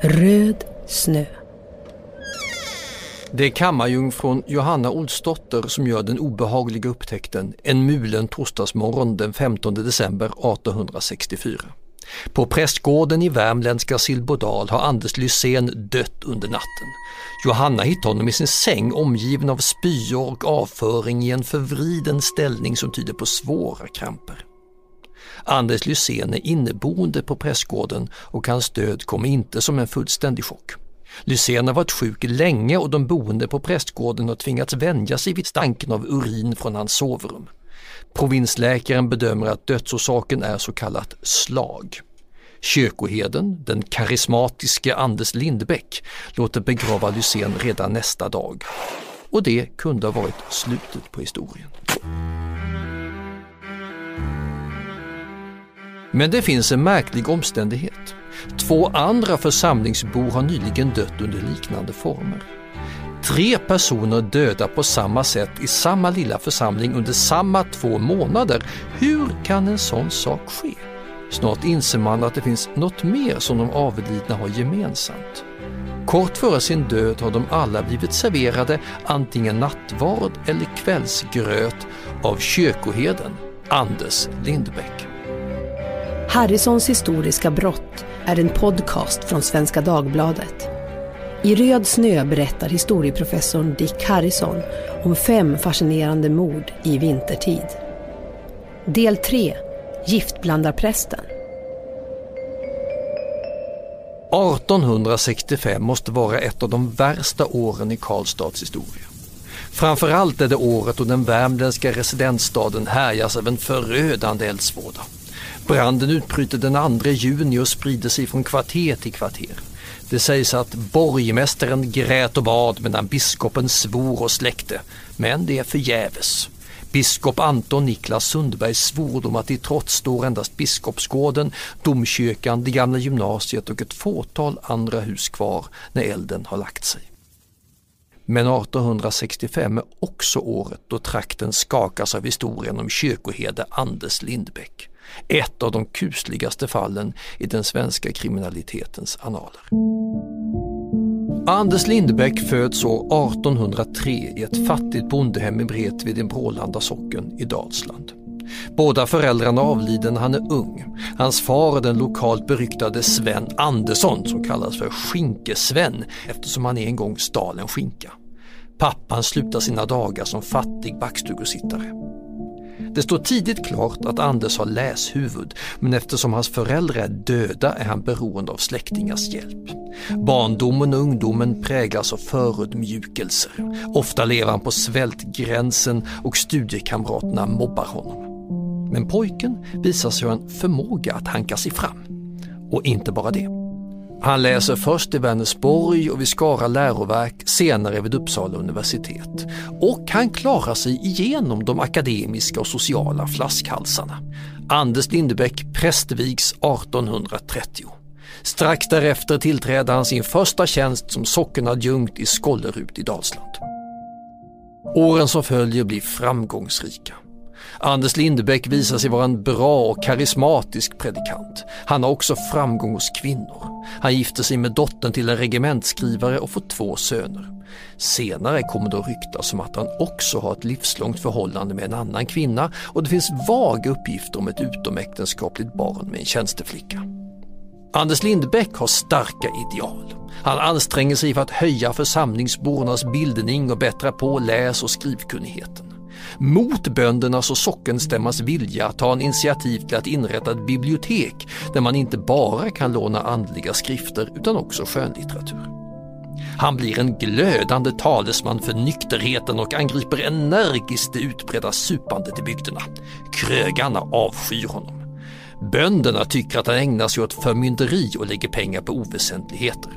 Röd snö. Det är kammarjungfrun Johanna Olsdotter som gör den obehagliga upptäckten en mulen torsdagsmorgon den 15 december 1864. På prästgården i värmländska Silbodal har Anders Lysén dött under natten. Johanna hittar honom i sin säng omgiven av spyor och avföring i en förvriden ställning som tyder på svåra kramper. Anders Lysén är inneboende på prästgården och hans död kommer inte som en fullständig chock. Lysén har varit sjuk länge och de boende på prästgården har tvingats vänja sig vid stanken av urin från hans sovrum. Provinsläkaren bedömer att dödsorsaken är så kallat slag. Kyrkoheden, den karismatiske Anders Lindbäck, låter begrava Lysén redan nästa dag. Och det kunde ha varit slutet på historien. Men det finns en märklig omständighet. Två andra församlingsbor har nyligen dött under liknande former. Tre personer döda på samma sätt i samma lilla församling under samma två månader. Hur kan en sån sak ske? Snart inser man att det finns något mer som de avlidna har gemensamt. Kort före sin död har de alla blivit serverade antingen nattvard eller kvällsgröt av kyrkoherden Anders Lindbäck. Harrisons historiska brott är en podcast från Svenska Dagbladet. I Röd snö berättar historieprofessorn Dick Harrison om fem fascinerande mord i vintertid. Del 3 Giftblandarprästen 1865 måste vara ett av de värsta åren i Karlstads historia. Framförallt är det året då den värmländska residensstaden härjas av en förödande eldsvåda. Branden utbryter den 2 juni och sprider sig från kvarter till kvarter. Det sägs att borgmästaren grät och bad medan biskopen svor och släckte, men det är förgäves. Biskop Anton Niklas Sundbergs svordom att i trots står endast Biskopsgården, domkyrkan, det gamla gymnasiet och ett fåtal andra hus kvar när elden har lagt sig. Men 1865 är också året då trakten skakas av historien om kyrkoherde Anders Lindbäck. Ett av de kusligaste fallen i den svenska kriminalitetens annaler. Anders Lindbäck föds år 1803 i ett fattigt bondehem i Bredvid i Brålanda socken i Dalsland. Båda föräldrarna avlider när han är ung. Hans far är den lokalt beryktade Sven Andersson som kallas för Skinkesven eftersom han en gång stal en skinka. Pappan slutar sina dagar som fattig backstugusittare. Det står tidigt klart att Anders har läshuvud men eftersom hans föräldrar är döda är han beroende av släktingars hjälp. Barndomen och ungdomen präglas av förödmjukelser. Ofta lever han på svältgränsen och studiekamraterna mobbar honom. Men pojken visar sig ha en förmåga att hanka sig fram. Och inte bara det. Han läser först i Vänersborg och vid Skara läroverk, senare vid Uppsala universitet. Och han klarar sig igenom de akademiska och sociala flaskhalsarna. Anders Lindebäck prästvigs 1830. Strax därefter tillträder han sin första tjänst som sockenadjunkt i Skållerud i Dalsland. Åren som följer blir framgångsrika. Anders Lindebäck visar sig vara en bra och karismatisk predikant. Han har också framgång hos kvinnor. Han gifter sig med dottern till en regementsskrivare och får två söner. Senare kommer det att ryktas om att han också har ett livslångt förhållande med en annan kvinna och det finns vaga uppgifter om ett utomäktenskapligt barn med en tjänsteflicka. Anders Lindbäck har starka ideal. Han anstränger sig för att höja församlingsbornas bildning och bättra på läs och skrivkunnigheten. Mot böndernas och sockenstämmans vilja tar han initiativ till att inrätta ett bibliotek där man inte bara kan låna andliga skrifter utan också skönlitteratur. Han blir en glödande talesman för nykterheten och angriper energiskt det utbredda supandet i bygderna. Krögarna avskyr honom. Bönderna tycker att han ägnar sig åt förmynderi och lägger pengar på oväsentligheter.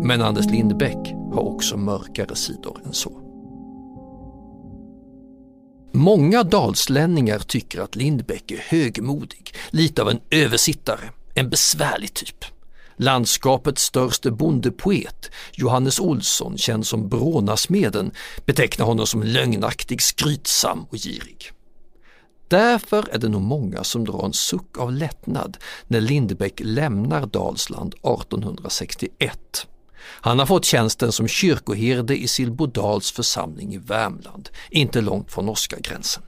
Men Anders Lindbäck har också mörkare sidor än så. Många dalslänningar tycker att Lindbäck är högmodig, lite av en översittare, en besvärlig typ. Landskapets störste bondepoet, Johannes Olsson, känd som Brånasmeden, betecknar honom som lögnaktig, skrytsam och girig. Därför är det nog många som drar en suck av lättnad när Lindbäck lämnar Dalsland 1861. Han har fått tjänsten som kyrkoherde i Silbodals församling i Värmland, inte långt från norska gränsen.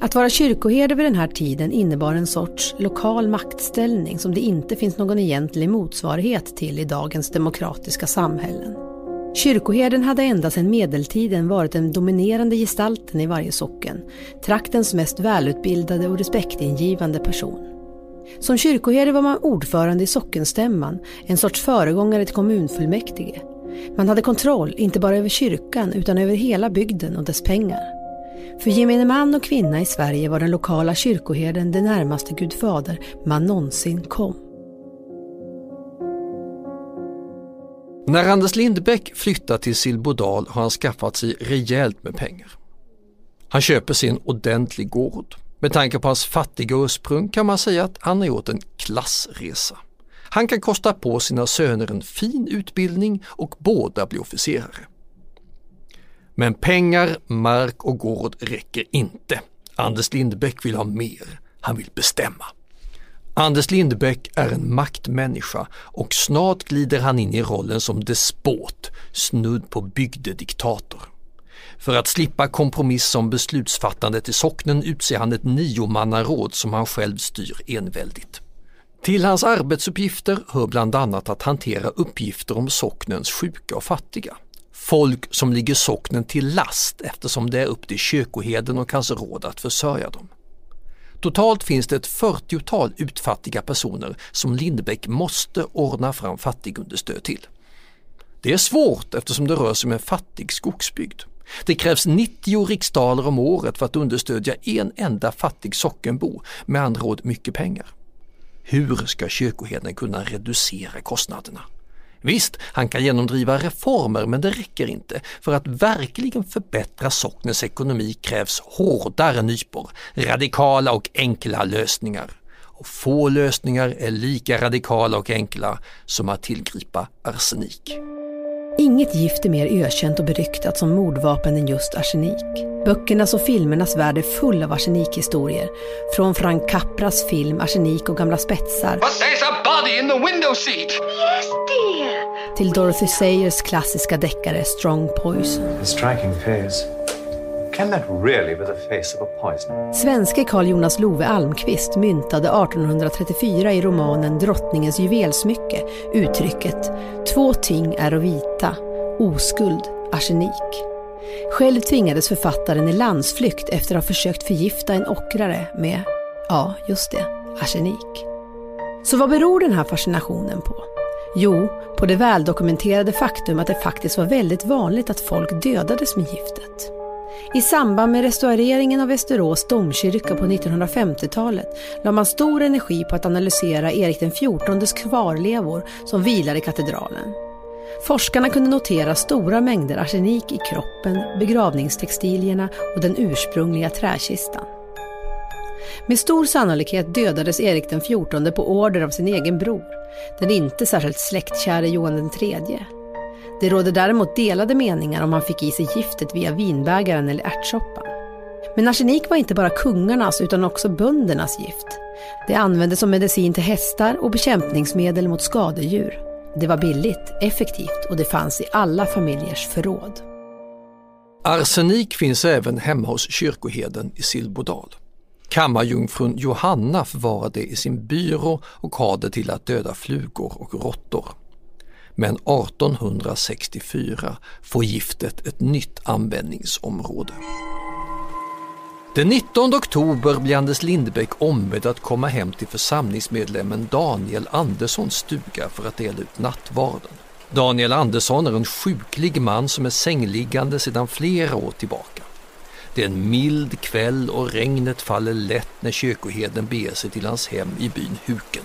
Att vara kyrkoherde vid den här tiden innebar en sorts lokal maktställning som det inte finns någon egentlig motsvarighet till i dagens demokratiska samhällen. Kyrkoherden hade ända sedan medeltiden varit den dominerande gestalten i varje socken, traktens mest välutbildade och respektingivande person. Som kyrkoherde var man ordförande i sockenstämman, en sorts föregångare till kommunfullmäktige. Man hade kontroll, inte bara över kyrkan, utan över hela bygden och dess pengar. För gemene man och kvinna i Sverige var den lokala kyrkoherden det närmaste Gud fader man någonsin kom. När Anders Lindbäck flyttar till Silbodal har han skaffat sig rejält med pengar. Han köper sig en ordentlig gård. Med tanke på hans fattiga ursprung kan man säga att han har gjort en klassresa. Han kan kosta på sina söner en fin utbildning och båda blir officerare. Men pengar, mark och gård räcker inte. Anders Lindbäck vill ha mer. Han vill bestämma. Anders Lindbäck är en maktmänniska och snart glider han in i rollen som despot, snudd på bygdediktator. För att slippa kompromiss om beslutsfattandet i socknen utser han ett niomannaråd som han själv styr enväldigt. Till hans arbetsuppgifter hör bland annat att hantera uppgifter om socknens sjuka och fattiga. Folk som ligger socknen till last eftersom det är upp till kyrkoherden och hans råd att försörja dem. Totalt finns det ett 40-tal utfattiga personer som Lindbäck måste ordna fram fattigunderstöd till. Det är svårt eftersom det rör sig om en fattig skogsbygd. Det krävs 90 riksdaler om året för att understödja en enda fattig sockenbo, med andra ord mycket pengar. Hur ska kyrkoherden kunna reducera kostnaderna? Visst, han kan genomdriva reformer men det räcker inte. För att verkligen förbättra socknens ekonomi krävs hårdare nypor, radikala och enkla lösningar. Och få lösningar är lika radikala och enkla som att tillgripa arsenik. Inget gift är mer ökänt och beryktat som mordvapen än just arsenik. Böckernas och filmernas värld är full av arsenikhistorier. Från Frank Capras film Arsenik och gamla spetsar. But there's a body in the window seat! Yes, dear! Till Dorothy Sayers klassiska deckare Strong Poison. A striking face. Can that really be the face of a poison? Svenske Carl Jonas Love Almqvist myntade 1834 i romanen Drottningens juvelsmycke uttrycket Två ting är att vita, oskuld, arsenik. Själv tvingades författaren i landsflykt efter att ha försökt förgifta en ockrare med, ja just det, arsenik. Så vad beror den här fascinationen på? Jo, på det väldokumenterade faktum att det faktiskt var väldigt vanligt att folk dödades med giftet. I samband med restaureringen av Västerås domkyrka på 1950-talet la man stor energi på att analysera Erik XIVs kvarlevor som vilar i katedralen. Forskarna kunde notera stora mängder arsenik i kroppen, begravningstextilierna och den ursprungliga träkistan. Med stor sannolikhet dödades Erik XIV på order av sin egen bror, den inte särskilt släktkäre Johan III. Det råder däremot delade meningar om han fick i sig giftet via vinbägaren eller ärtsoppan. Men arsenik var inte bara kungarnas utan också böndernas gift. Det användes som medicin till hästar och bekämpningsmedel mot skadedjur. Det var billigt, effektivt och det fanns i alla familjers förråd. Arsenik finns även hemma hos kyrkoherden i Silbodal. Kammarjungfrun Johanna förvarar det i sin byrå och har det till att döda flugor och råttor. Men 1864 får giftet ett nytt användningsområde. Den 19 oktober blir Anders Lindbäck ombedd att komma hem till församlingsmedlemmen Daniel Anderssons stuga för att dela ut nattvarden. Daniel Andersson är en sjuklig man som är sängliggande sedan flera år tillbaka. Det är en mild kväll och regnet faller lätt när kyrkoherden beger sig till hans hem i byn Huken.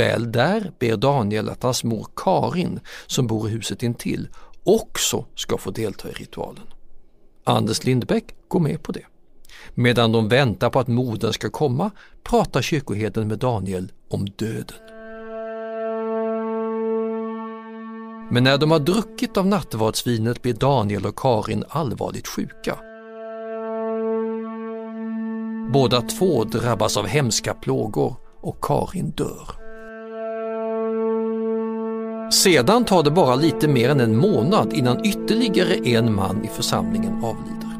Väl där ber Daniel att hans mor Karin, som bor i huset intill, också ska få delta i ritualen. Anders Lindbäck går med på det. Medan de väntar på att modern ska komma pratar kyrkoherden med Daniel om döden. Men när de har druckit av nattvardsvinet blir Daniel och Karin allvarligt sjuka. Båda två drabbas av hemska plågor och Karin dör. Sedan tar det bara lite mer än en månad innan ytterligare en man i församlingen avlider.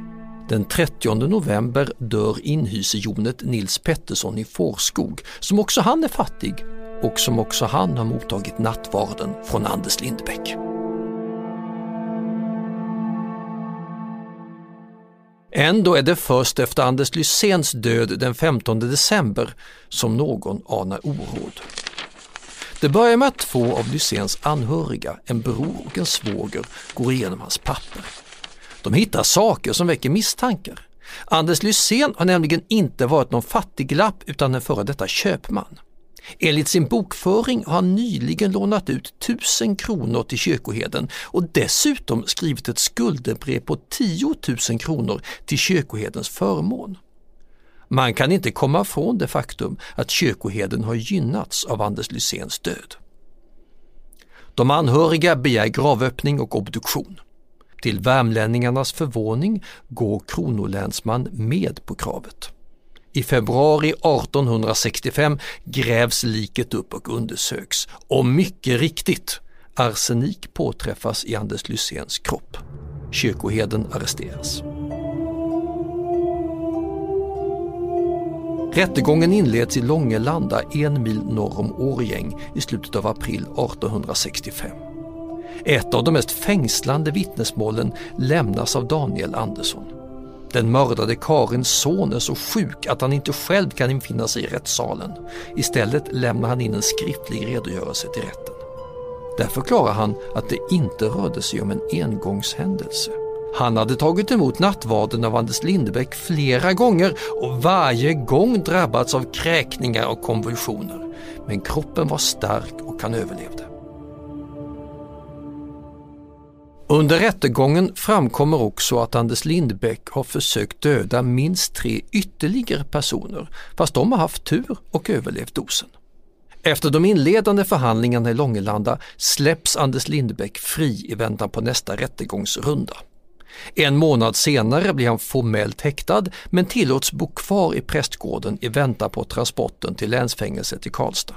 Den 30 november dör inhysejonet Nils Pettersson i Fårskog som också han är fattig och som också han har mottagit nattvarden från Anders Lindbäck. Ändå är det först efter Anders Lyséns död den 15 december som någon anar oråd. Det börjar med att två av Lyséns anhöriga, en bror och en svåger, går igenom hans papper. De hittar saker som väcker misstankar. Anders Lysén har nämligen inte varit någon fattiglapp utan en före detta köpman. Enligt sin bokföring har han nyligen lånat ut 1000 kronor till kyrkoheden och dessutom skrivit ett skuldebrev på 10 000 kronor till kyrkohedens förmån. Man kan inte komma från det faktum att kyrkoheden har gynnats av Anders Lyséns död. De anhöriga begär gravöppning och obduktion. Till värmlänningarnas förvåning går kronolänsman med på kravet. I februari 1865 grävs liket upp och undersöks och mycket riktigt, arsenik påträffas i Anders Lyséns kropp. Kyrkoheden arresteras. Rättegången inleds i Långelanda en mil norr om Årjäng i slutet av april 1865. Ett av de mest fängslande vittnesmålen lämnas av Daniel Andersson. Den mördade Karins son är så sjuk att han inte själv kan infinna sig i rättssalen. Istället lämnar han in en skriftlig redogörelse till rätten. Där förklarar han att det inte rörde sig om en engångshändelse. Han hade tagit emot nattvarden av Anders Lindbäck flera gånger och varje gång drabbats av kräkningar och konvulsioner. Men kroppen var stark och han överlevde. Under rättegången framkommer också att Anders Lindbäck har försökt döda minst tre ytterligare personer fast de har haft tur och överlevt dosen. Efter de inledande förhandlingarna i Långelanda släpps Anders Lindbäck fri i väntan på nästa rättegångsrunda. En månad senare blir han formellt häktad men tillåts bo kvar i prästgården i väntan på transporten till länsfängelset i Karlstad.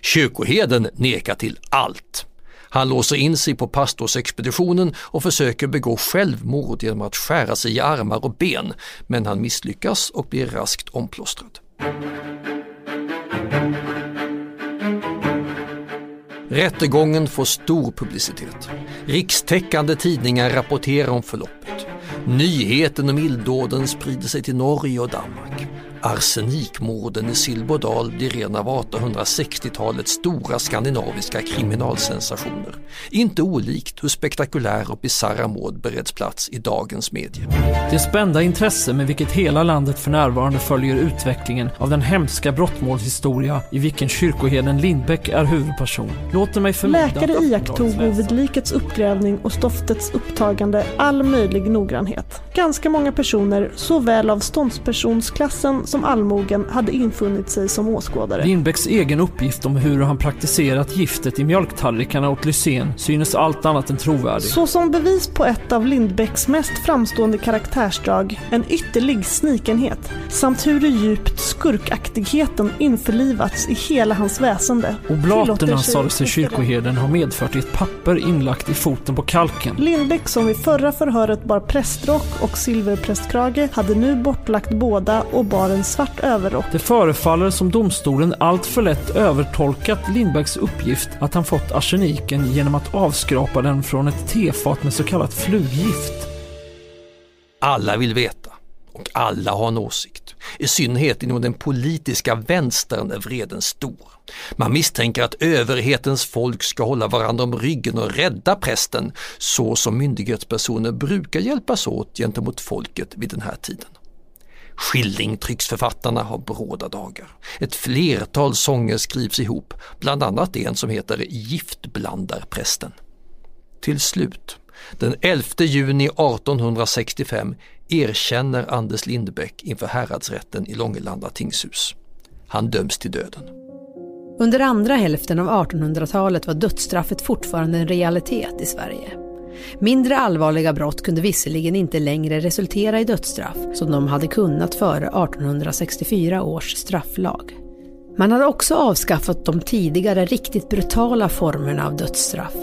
Kyrkoheden nekar till allt. Han låser in sig på pastorsexpeditionen och försöker begå självmord genom att skära sig i armar och ben, men han misslyckas och blir raskt omplåstrad. Rättegången får stor publicitet. Rikstäckande tidningar rapporterar om förloppet. Nyheten om illdåden sprider sig till Norge och Danmark. Arsenikmorden i Silbodal blir en av 1860-talets stora skandinaviska kriminalsensationer. Inte olikt hur spektakulära och bisarra mord bereds plats i dagens medier. Det spända intresse med vilket hela landet för närvarande följer utvecklingen av den hemska brottmålshistoria i vilken kyrkoherden Lindbäck är huvudperson låter mig förmoda Läkare iakttog vid likets uppgrävning och stoftets upptagande all möjlig noggrannhet. Ganska många personer, såväl av ståndspersonsklassen som allmogen hade infunnit sig som åskådare. Lindbäcks egen uppgift om hur han praktiserat giftet i mjölktallrikarna åt Lysén synes allt annat än trovärdig. Så som bevis på ett av Lindbäcks mest framstående karaktärsdrag, en ytterlig snikenhet, samt hur djupt skurkaktigheten införlivats i hela hans väsende. Oblaterna sade sig kyrkoherden ha medfört i ett papper inlagt i foten på kalken. Lindbäck som vid förra förhöret bar prästrock och silverprästkrage hade nu bortlagt båda och bar en svart överrock. Det förefaller som domstolen allt för lätt övertolkat Lindbergs uppgift att han fått arseniken genom att avskrapa den från ett tefat med så kallat fluggift. Alla vill veta och alla har en åsikt. I synnerhet inom den politiska vänstern är vreden stor. Man misstänker att överhetens folk ska hålla varandra om ryggen och rädda prästen så som myndighetspersoner brukar hjälpas åt gentemot folket vid den här tiden. Skillingtrycksförfattarna har bråda dagar. Ett flertal sånger skrivs ihop, bland annat en som heter Giftblandarprästen. Till slut, den 11 juni 1865 erkänner Anders Lindbäck inför häradsrätten i Långelanda tingshus. Han döms till döden. Under andra hälften av 1800-talet var dödsstraffet fortfarande en realitet i Sverige. Mindre allvarliga brott kunde visserligen inte längre resultera i dödsstraff som de hade kunnat före 1864 års strafflag. Man hade också avskaffat de tidigare riktigt brutala formerna av dödsstraff.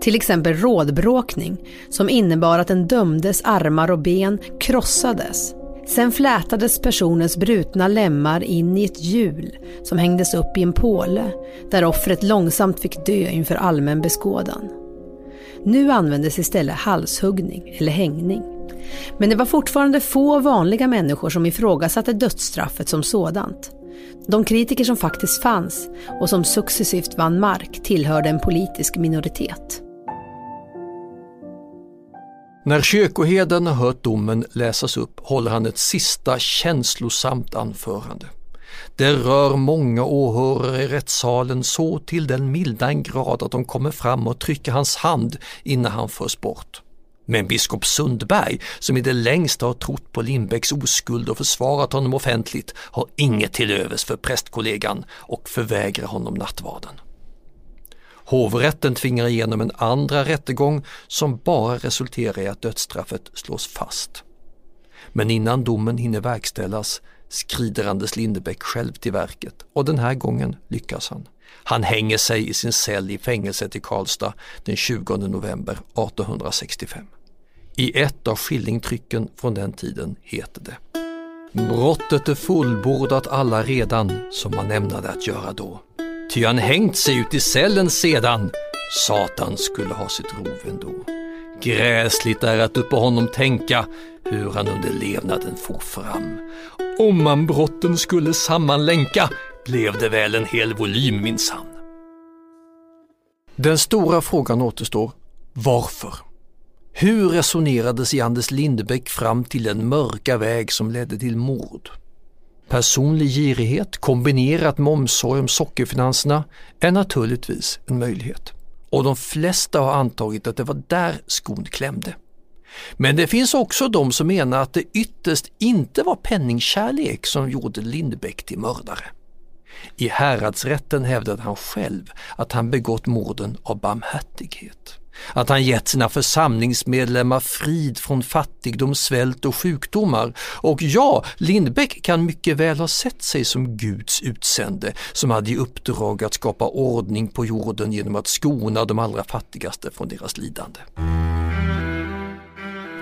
Till exempel rådbråkning som innebar att den dömdes armar och ben krossades. Sen flätades personens brutna lemmar in i ett hjul som hängdes upp i en påle där offret långsamt fick dö inför allmän beskådan. Nu användes istället halshuggning eller hängning. Men det var fortfarande få vanliga människor som ifrågasatte dödsstraffet som sådant. De kritiker som faktiskt fanns och som successivt vann mark tillhörde en politisk minoritet. När kyrkoherden har hört domen läsas upp håller han ett sista känslosamt anförande. Det rör många åhörare i rättssalen så till den milda en grad att de kommer fram och trycker hans hand innan han förs bort. Men biskop Sundberg, som i det längsta har trott på Lindbäcks oskuld och försvarat honom offentligt, har inget till övers för prästkollegan och förvägrar honom nattvarden. Hovrätten tvingar igenom en andra rättegång som bara resulterar i att dödsstraffet slås fast. Men innan domen hinner verkställas skrider Anders Lindebäck själv till verket och den här gången lyckas han. Han hänger sig i sin cell i fängelset i Karlstad den 20 november 1865. I ett av skillingtrycken från den tiden heter det Brottet är fullbordat alla redan som man ämnade att göra då. Ty han hängt sig ut i cellen sedan. Satan skulle ha sitt rov ändå. Gräsligt är att uppe honom tänka hur han under levnaden for fram. Om man brotten skulle sammanlänka blev det väl en hel volym minsann. Den stora frågan återstår, varför? Hur resonerades i Anders Lindebäck fram till den mörka väg som ledde till mord? Personlig girighet kombinerat med omsorg om sockerfinanserna är naturligtvis en möjlighet. Och de flesta har antagit att det var där skon klämde. Men det finns också de som menar att det ytterst inte var penningkärlek som gjorde Lindbäck till mördare. I häradsrätten hävdade han själv att han begått morden av barmhärtighet. Att han gett sina församlingsmedlemmar frid från fattigdom, svält och sjukdomar. Och ja, Lindbäck kan mycket väl ha sett sig som Guds utsände som hade i uppdrag att skapa ordning på jorden genom att skona de allra fattigaste från deras lidande.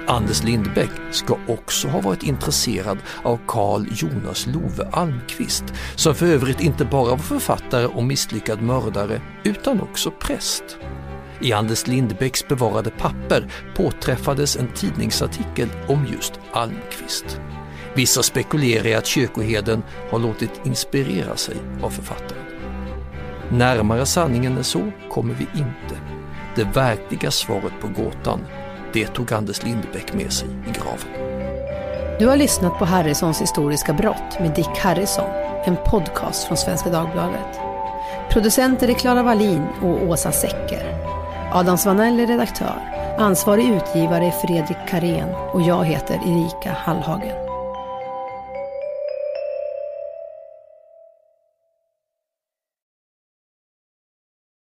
Anders Lindbäck ska också ha varit intresserad av Carl Jonas Love Almqvist som för övrigt inte bara var författare och misslyckad mördare utan också präst. I Anders Lindbäcks bevarade papper påträffades en tidningsartikel om just Almqvist. Vissa spekulerar i att kyrkoheden har låtit inspirera sig av författaren. Närmare sanningen än så kommer vi inte. Det verkliga svaret på gåtan, det tog Anders Lindbäck med sig i graven. Du har lyssnat på Harrisons historiska brott med Dick Harrison, en podcast från Svenska Dagbladet. Producenter är Klara Wallin och Åsa Secker. Adam Svanell är redaktör. Ansvarig utgivare är Fredrik Karén och jag heter Erika Hallhagen.